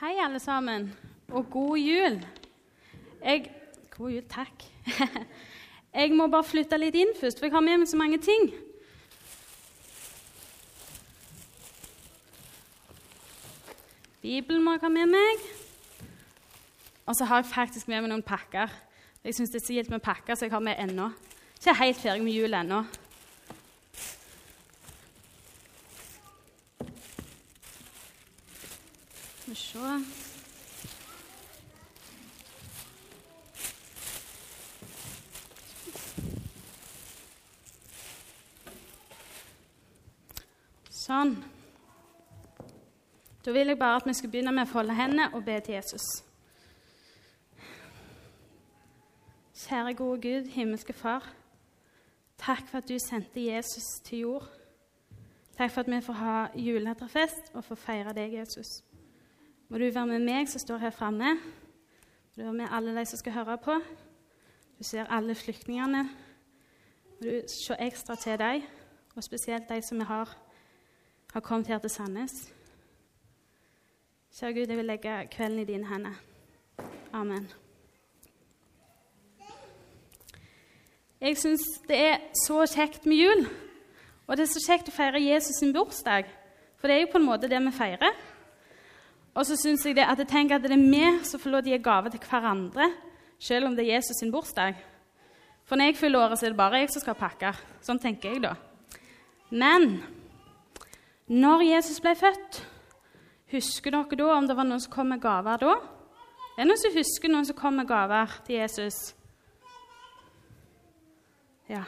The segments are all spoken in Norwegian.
Hei, alle sammen, og god jul. Jeg God jul, takk. Jeg må bare flytte litt inn først, for jeg har med meg så mange ting. Bibelen må jeg ha med meg. Og så har jeg faktisk med meg noen pakker. Jeg syns det er så gildt med pakker, så jeg har med ennå. Ikke helt ferdig med jul ennå. Skal vi se Sånn. Da vil jeg bare at vi skal begynne med å folde hendene og be til Jesus. Kjære gode Gud, himmelske Far. Takk for at du sendte Jesus til jord. Takk for at vi får ha juletrefest og får feire deg, Jesus. Må du være med meg som står her framme. Må du være med alle de som skal høre på. Du ser alle flyktningene. Må du se ekstra til dem, og spesielt de som vi har, har kommet her til Sandnes. Kjære Gud, jeg vil legge kvelden i dine hender. Amen. Jeg syns det er så kjekt med jul. Og det er så kjekt å feire Jesus sin bursdag. For det er jo på en måte det vi feirer. Og så syns jeg det at jeg tenker at det er vi som får lov til å gi gave til hverandre, selv om det er Jesus sin bursdag. For når jeg fyller året, så er det bare jeg som skal pakke. Sånn tenker jeg da. Men når Jesus ble født, husker dere da om det var noen som kom med gaver da? Er det noen som husker noen som kom med gaver til Jesus? Ja.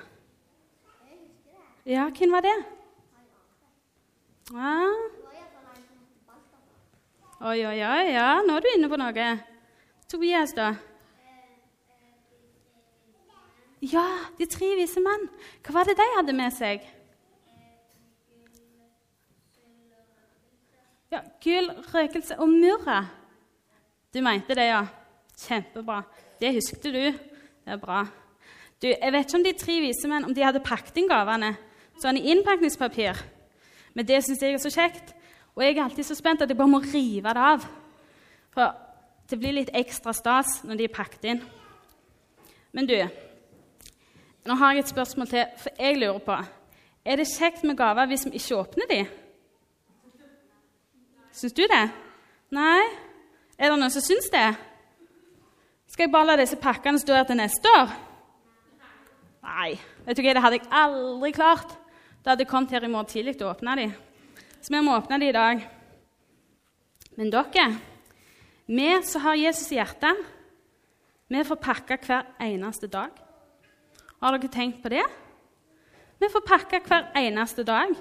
Ja, hvem var det? Ja. Oi, oi, oi, ja, nå er du inne på noe. Tobias, da? Ja, de tre vise menn. Hva var det de hadde med seg? Ja, Gull, røkelse og murre. Du mente det, ja. Kjempebra. Det husket du. Det er bra. Du, Jeg vet ikke om de tre vise menn om de hadde pakket inn gavene sånn i innpakningspapir. Men det syns jeg er så kjekt. Og jeg er alltid så spent at jeg bare må rive det av. For det blir litt ekstra stas når de er pakket inn. Men du, nå har jeg et spørsmål til, for jeg lurer på Er det kjekt med gaver hvis vi ikke åpner de? Syns du det? Nei? Er det noen som syns det? Skal jeg bare la disse pakkene stå her til neste år? Nei. Vet du hva, Det hadde jeg aldri klart. Da hadde jeg kommet her i morgen tidlig og åpna de. Så vi må åpne det i dag. Men dere, vi som har Jesus i hjertet, vi får pakke hver eneste dag. Har dere tenkt på det? Vi får pakke hver eneste dag.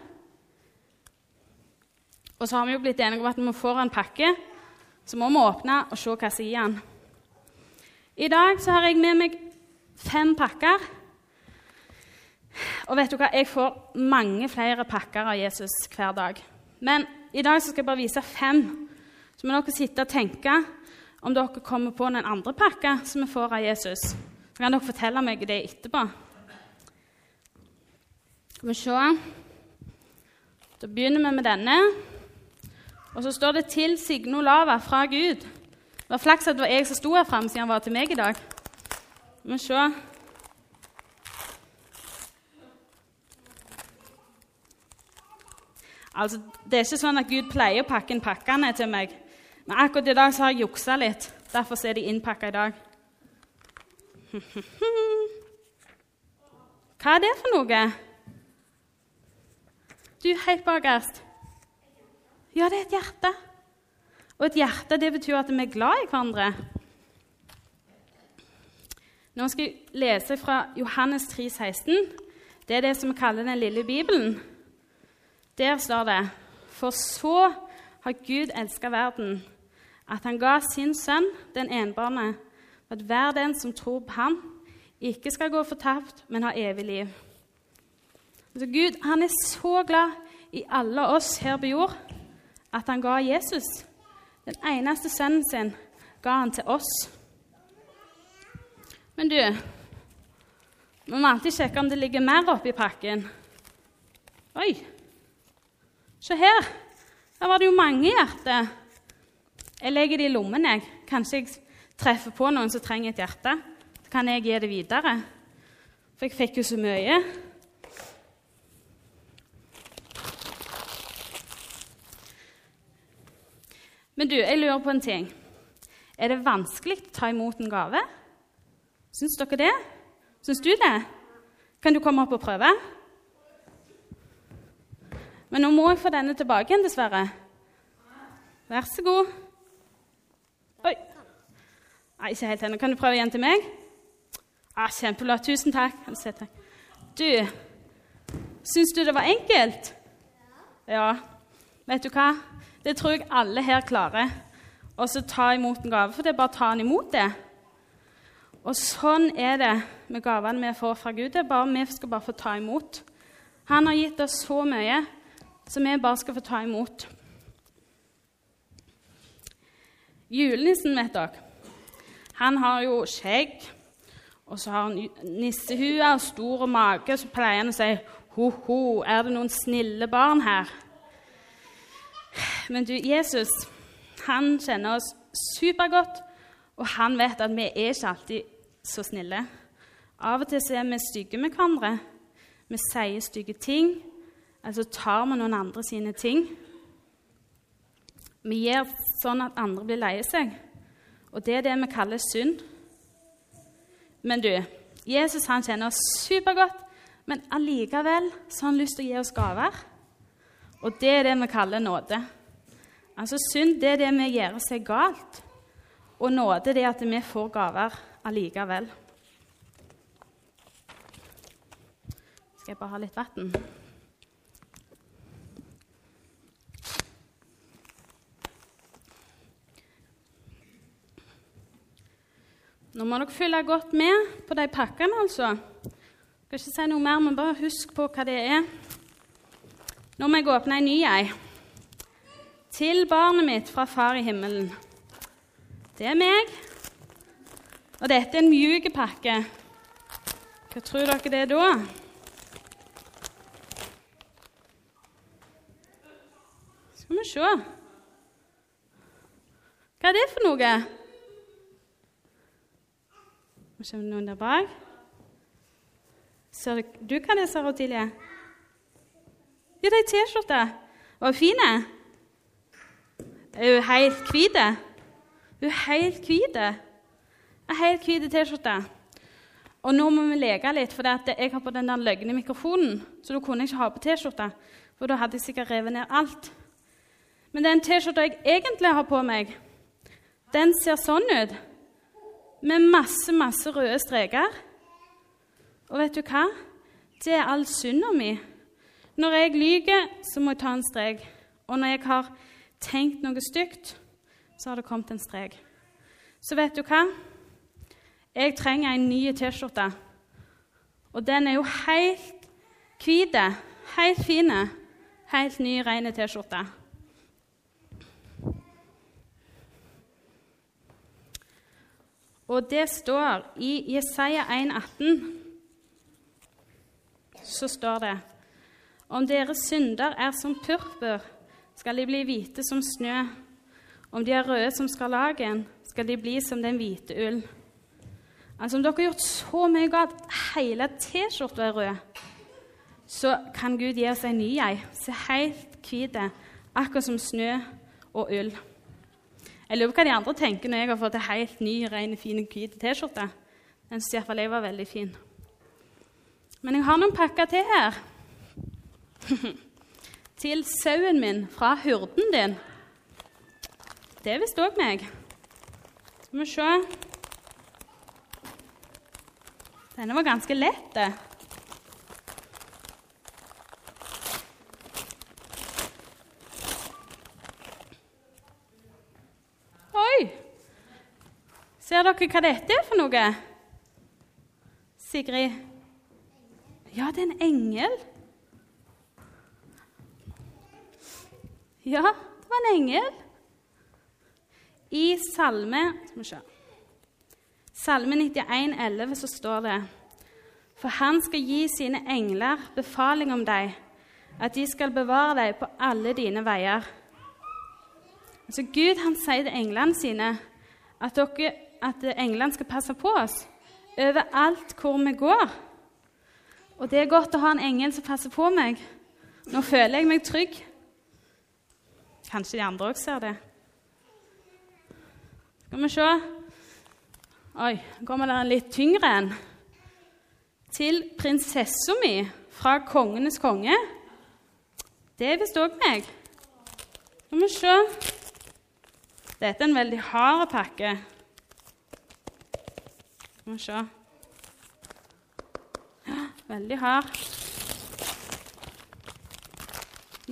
Og så har vi jo blitt enige om at når vi får en pakke, så må vi åpne og se hva som er i den. I dag så har jeg med meg fem pakker. Og vet du hva? Jeg får mange flere pakker av Jesus hver dag. Men i dag skal jeg bare vise fem. Så må dere sitte og tenke om dere kommer på den andre pakka som vi får av Jesus. Så kan dere fortelle meg det etterpå. Skal vi se Da begynner vi med denne. Og så står det 'til Signe Olava fra Gud'. Det var flaks at det var jeg som sto her framme, siden han var til meg i dag. Skal vi se Altså, Det er ikke sånn at Gud pleier å pakke inn pakkene til meg. Men akkurat i dag så har jeg juksa litt. Derfor er de innpakka i dag. Hva er det for noe? Du, helt bakerst. Ja, det er et hjerte. Og et hjerte det betyr at vi er glad i hverandre. Nå skal jeg lese fra Johannes 3, 16. Det er det som vi kaller den lille Bibelen. Der står det For så har Gud elska verden, at han ga sin sønn, den enbårne, at hver den som tror på ham, ikke skal gå fortapt, men ha evig liv. Altså Gud han er så glad i alle oss her på jord at han ga Jesus. Den eneste sønnen sin ga han til oss. Men du, vi må alltid sjekke om det ligger mer oppi pakken. Oi! Se her. Her var det jo mange hjerter. Jeg legger det i lommen. jeg. Kanskje jeg treffer på noen som trenger et hjerte. Så kan jeg gi det videre. For jeg fikk jo så mye. Men du, jeg lurer på en ting. Er det vanskelig å ta imot en gave? Syns dere det? Syns du det? Kan du komme opp og prøve? Men nå må jeg få denne tilbake igjen, dessverre. Vær så god. Oi. Nei, ikke helt ennå. Kan du prøve igjen til meg? Ah, Kjempebra. Tusen takk. Du, syns du det var enkelt? Ja. Vet du hva? Det tror jeg alle her klarer. Og så ta imot en gave, for det er bare å ta den imot det. Og sånn er det med gavene vi får fra Gud. Det er bare, Vi skal bare få ta imot. Han har gitt oss så mye som vi bare skal få ta imot. Julenissen, vet dere, han har jo skjegg, og så har han nissehue og stor mage, så pleier han å si ho-ho, er det noen snille barn her? Men du, Jesus han kjenner oss supergodt, og han vet at vi er ikke alltid så snille. Av og til så er vi stygge med hverandre. Vi sier stygge ting, eller så tar vi noen andre sine ting. Vi gjør sånn at andre blir leie seg, og det er det vi kaller synd. Men du, Jesus han kjenner oss supergodt, men allikevel så har han lyst til å gi oss gaver. Og det er det vi kaller nåde. Altså Synd det er det vi gjør oss galt, og nåde det at vi får gaver allikevel. Skal jeg bare ha litt vann? Nå må dere følge godt med på de pakkene, altså. Jeg skal ikke si noe mer, men bare husk på hva det er. Nå må jeg åpne en ny ei. Til barnet mitt fra Far i himmelen. Det er meg. Og dette er en mjuk pakke. Hva tror dere det er da? Skal vi se Hva er det for noe? Må kommer om noen der bak. Ser du hva det ser Otilie? Ja, det er T-skjorte. Var hun fin? Er hun helt hvit? Hun er helt hvit. En helt hvit T-skjorte. Og nå må vi leke litt, for jeg har på den der løgne mikrofonen. Så da kunne jeg ikke ha på T-skjorte, for da hadde jeg sikkert revet ned alt. Men den T-skjorta jeg egentlig har på meg, den ser sånn ut. Med masse, masse røde streker. Og vet du hva? Det er all synda mi. Når jeg lyver, så må jeg ta en strek. Og når jeg har tenkt noe stygt, så har det kommet en strek. Så vet du hva? Jeg trenger en ny T-skjorte. Og den er jo helt hvit, helt fin. Helt ny, ren T-skjorte. Og det står i Jesaja 1,18 så står det om deres synder er som purpur, skal de bli hvite som snø. Om de er røde som skarlagen, skal de bli som den hvite ull. Altså Om dere har gjort så mye galt, hele T-skjorta er rød, så kan Gud gi oss en ny ei. Se helt hvit, akkurat som snø og ull. Jeg lurer på hva de andre tenker når jeg har fått en helt ny, ren, fin, hvit T-skjorte. Den syns iallfall jeg var veldig fin. Men jeg har noen pakker til her. til sauen min fra hurden din. Det er visst òg meg. Skal vi se Denne var ganske lett. Oi! Ser dere hva dette er for noe? Sigrid? Ja, det er en engel. Ja, det var en engel. I Salme Skal vi se Salme 91, 11, så står det For han skal gi sine engler befaling om deg, at de skal bevare deg på alle dine veier. Altså, Gud han sier til englene sine at, dere, at englene skal passe på oss overalt hvor vi går. Og det er godt å ha en engel som passer på meg. Nå føler jeg meg trygg. Kanskje de andre òg ser det. Skal vi se Oi, kommer det en litt tyngre en. Til prinsessa mi fra kongenes konge. Det er visst òg meg. Skal vi se Dette er en veldig hard pakke. Skal vi se Veldig hard.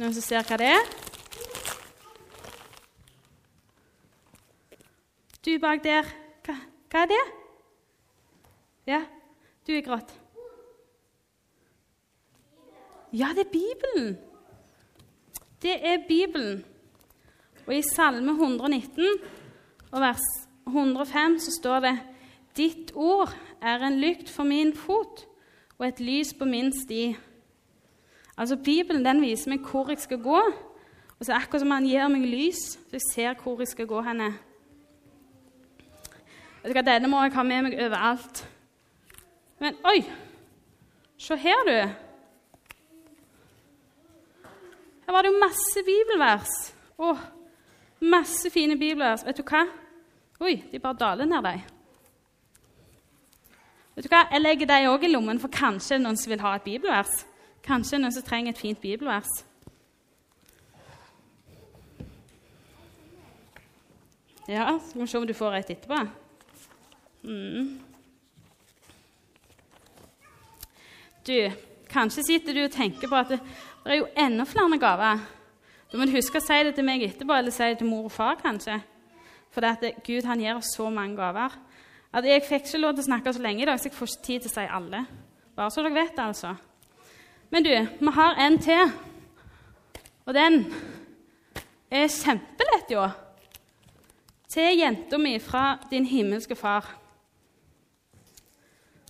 Noen som ser hva det er? Du bak der, hva, hva er det? Ja, du er grått. Ja, det er Bibelen. Det er Bibelen. Og i Salme 119 og vers 105 så står det Ditt ord er en lykt for min fot og et lys på min sti. Altså Bibelen den viser meg hvor jeg skal gå, og så er det akkurat som han gir meg lys, så jeg ser hvor jeg skal gå henne. Vet du hva, Denne må jeg ha med meg overalt. Men oi! Se her, du. Her var det jo masse bibelvers. Å, masse fine bibelvers. Vet du hva? Oi, de bare daler ned, de. Vet du hva? Jeg legger dem òg i lommen, for kanskje noen som vil ha et bibelvers. Kanskje noen som trenger et fint bibelvers. Ja, så må vi se om du får et etterpå. Mm. Du, kanskje sitter du og tenker på at det, det er jo enda flere gaver. Da må du huske å si det til meg etterpå, eller si det til mor og far, kanskje. For det at Gud han gir oss så mange gaver. At Jeg fikk ikke lov til å snakke så lenge i dag, så jeg får ikke tid til å si alle. Bare så dere vet det, altså. Men du, vi har en til. Og den er kjempelett, jo. Til jenta mi fra din himmelske far.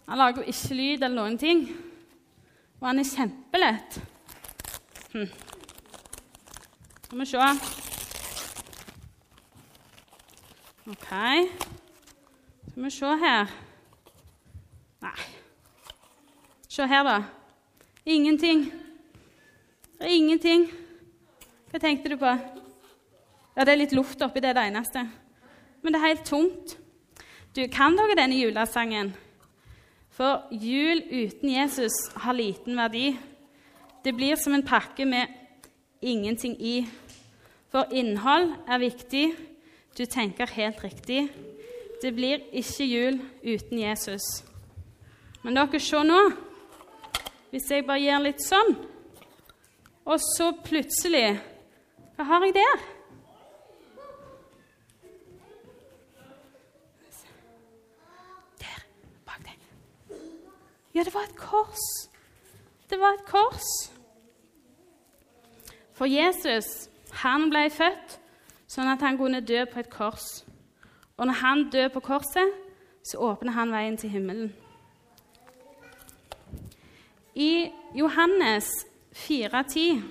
Han lager jo ikke lyd eller noen ting. Og han er kjempelett. Hm. Skal vi se OK. Skal vi se her Nei. Se her, da. Ingenting. Det er ingenting. Hva tenkte du på? Ja, det er litt luft oppi det, det eneste. Men det er helt tomt. Du, kan dere denne julesangen? For jul uten Jesus har liten verdi. Det blir som en pakke med ingenting i. For innhold er viktig. Du tenker helt riktig. Det blir ikke jul uten Jesus. Men dere, se nå. Hvis jeg bare gjør litt sånn, og så plutselig Hva har jeg der? Der. Bak deg. Ja, det var et kors. Det var et kors. For Jesus, han ble født sånn at han kunne dø på et kors. Og når han dør på korset, så åpner han veien til himmelen. I Johannes 4,10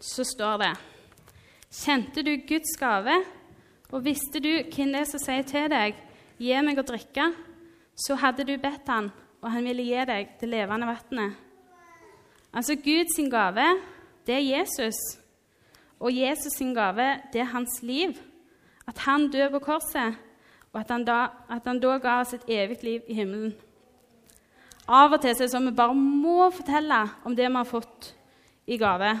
så står det Kjente du Guds gave, og visste du hvem det er som sier til deg, 'Gi meg å drikke', så hadde du bedt han, og han ville gi deg det levende vannet. Altså Guds gave, det er Jesus. Og Jesus sin gave, det er hans liv. At han dør på korset, og at han, da, at han da ga oss et evig liv i himmelen. Av og til er det sånn at vi bare må fortelle om det vi har fått i gave.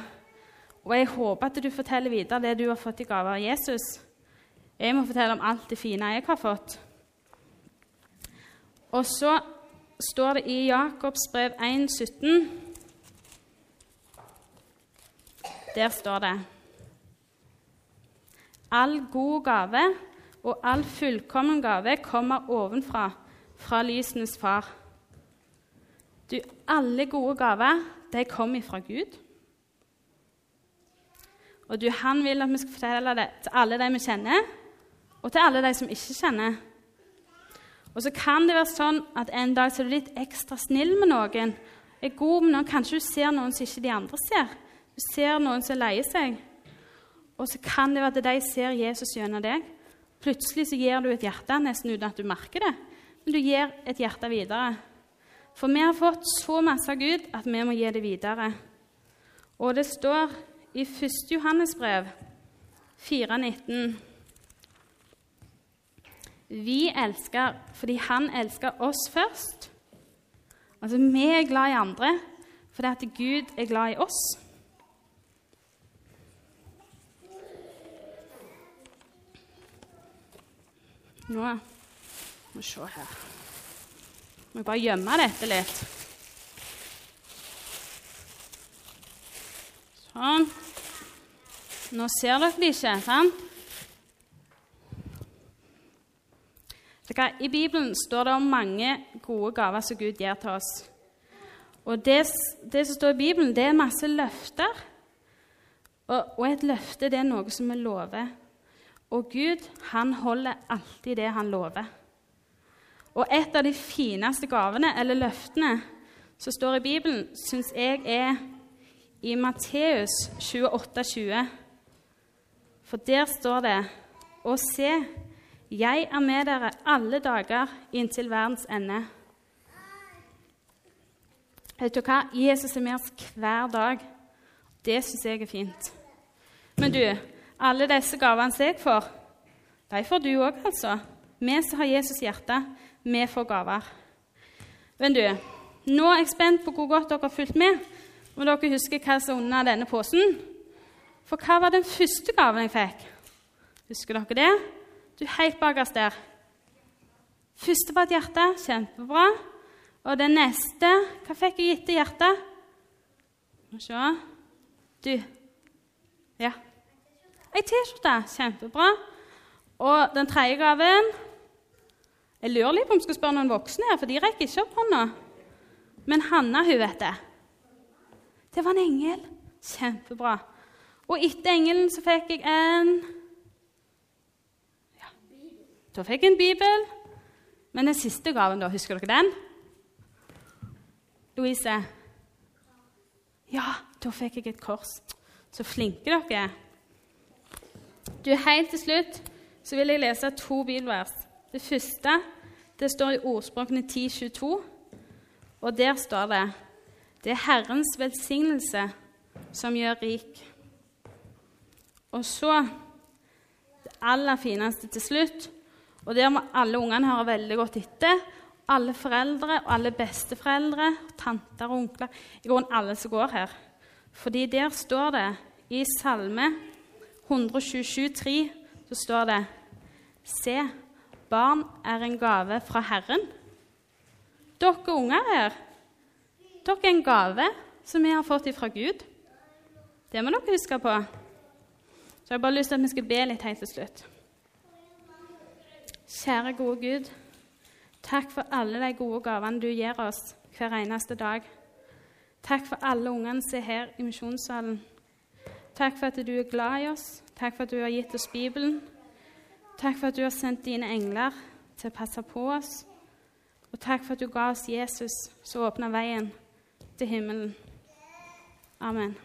Og jeg håper at du forteller videre det du har fått i gave av Jesus. Jeg må fortelle om alt det fine jeg har fått. Og så står det i Jakobs brev 1,17 Der står det All god gave og all fullkommen gave kommer ovenfra, fra lysenes far. Du, alle gode gaver, de kommer fra Gud. Og du, han vil at vi skal fortelle det til alle de vi kjenner, og til alle de som ikke kjenner. Og så kan det være sånn at en dag så er du litt ekstra snill med noen. er god med noen. Kanskje du ser noen som ikke de andre ser. Du ser noen som leier seg. Og så kan det være at de ser Jesus gjennom deg. Plutselig så gir du et hjerte nesten uten at du merker det. Men du gir et hjerte videre. For vi har fått så masse av Gud at vi må gi det videre. Og det står i 1. Johannes brev 4,19 Vi elsker fordi Han elsker oss først. Altså, vi er glad i andre fordi at Gud er glad i oss. Nå må vi se her Må jeg bare gjemme dette litt. Sånn. Nå ser dere det ikke, sant? I Bibelen står det om mange gode gaver som Gud gir til oss. Og det, det som står i Bibelen, det er masse løfter. Og, og et løfte det er noe som vi lover. Og Gud han holder alltid det han lover. Og et av de fineste gavene, eller løftene, som står i Bibelen, syns jeg er i Matteus 28, 20. For der står det Og se, jeg er med dere alle dager inntil verdens ende. Vet du hva? Jesus er med oss hver dag. Det syns jeg er fint. Men du, alle disse gavene som jeg får, de får du òg, altså. Vi som har Jesus hjerte, vi får gaver. Men du, nå er jeg spent på hvor godt dere har fulgt med. Om dere husker hva som er under denne posen? For hva var den første gaven jeg fikk? Husker dere det? Du, helt bakerst der. Første var et hjerte. Kjempebra. Og den neste Hva fikk jeg gitt til hjertet? Må se. Du Ja. Ei T-skjorte. Kjempebra. Og den tredje gaven Jeg lurer litt på om jeg skal spørre noen voksne her, for de rekker ikke opp hånda. Men Hanna, hun vet det. Det var en engel. Kjempebra. Og etter engelen så fikk jeg en ja. Da fikk jeg en bibel. Men den siste gaven, da, husker dere den? Louise? Ja, da fikk jeg et kors. Så flinke dere er. Du, Helt til slutt så vil jeg lese to bibelvers. Det første det står i Ordspråkene 10.22, og der står det Det er Herrens velsignelse som gjør rik. Og så det aller fineste til slutt, og der må alle ungene høre veldig godt etter. Alle foreldre og alle besteforeldre, tanter og onkler I grunnen alle som går her. Fordi der står det i Salme 127,3 så står det Se, barn er en gave fra Herren. Dere unger her, dere er en gave som vi har fått fra Gud. Det må dere huske på. Så jeg har bare lyst til at vi skal be litt helt til slutt. Kjære, gode Gud. Takk for alle de gode gavene du gir oss hver eneste dag. Takk for alle ungene som er her i misjonssalen. Takk for at du er glad i oss. Takk for at du har gitt oss Bibelen. Takk for at du har sendt dine engler til å passe på oss. Og takk for at du ga oss Jesus, som åpna veien til himmelen. Amen.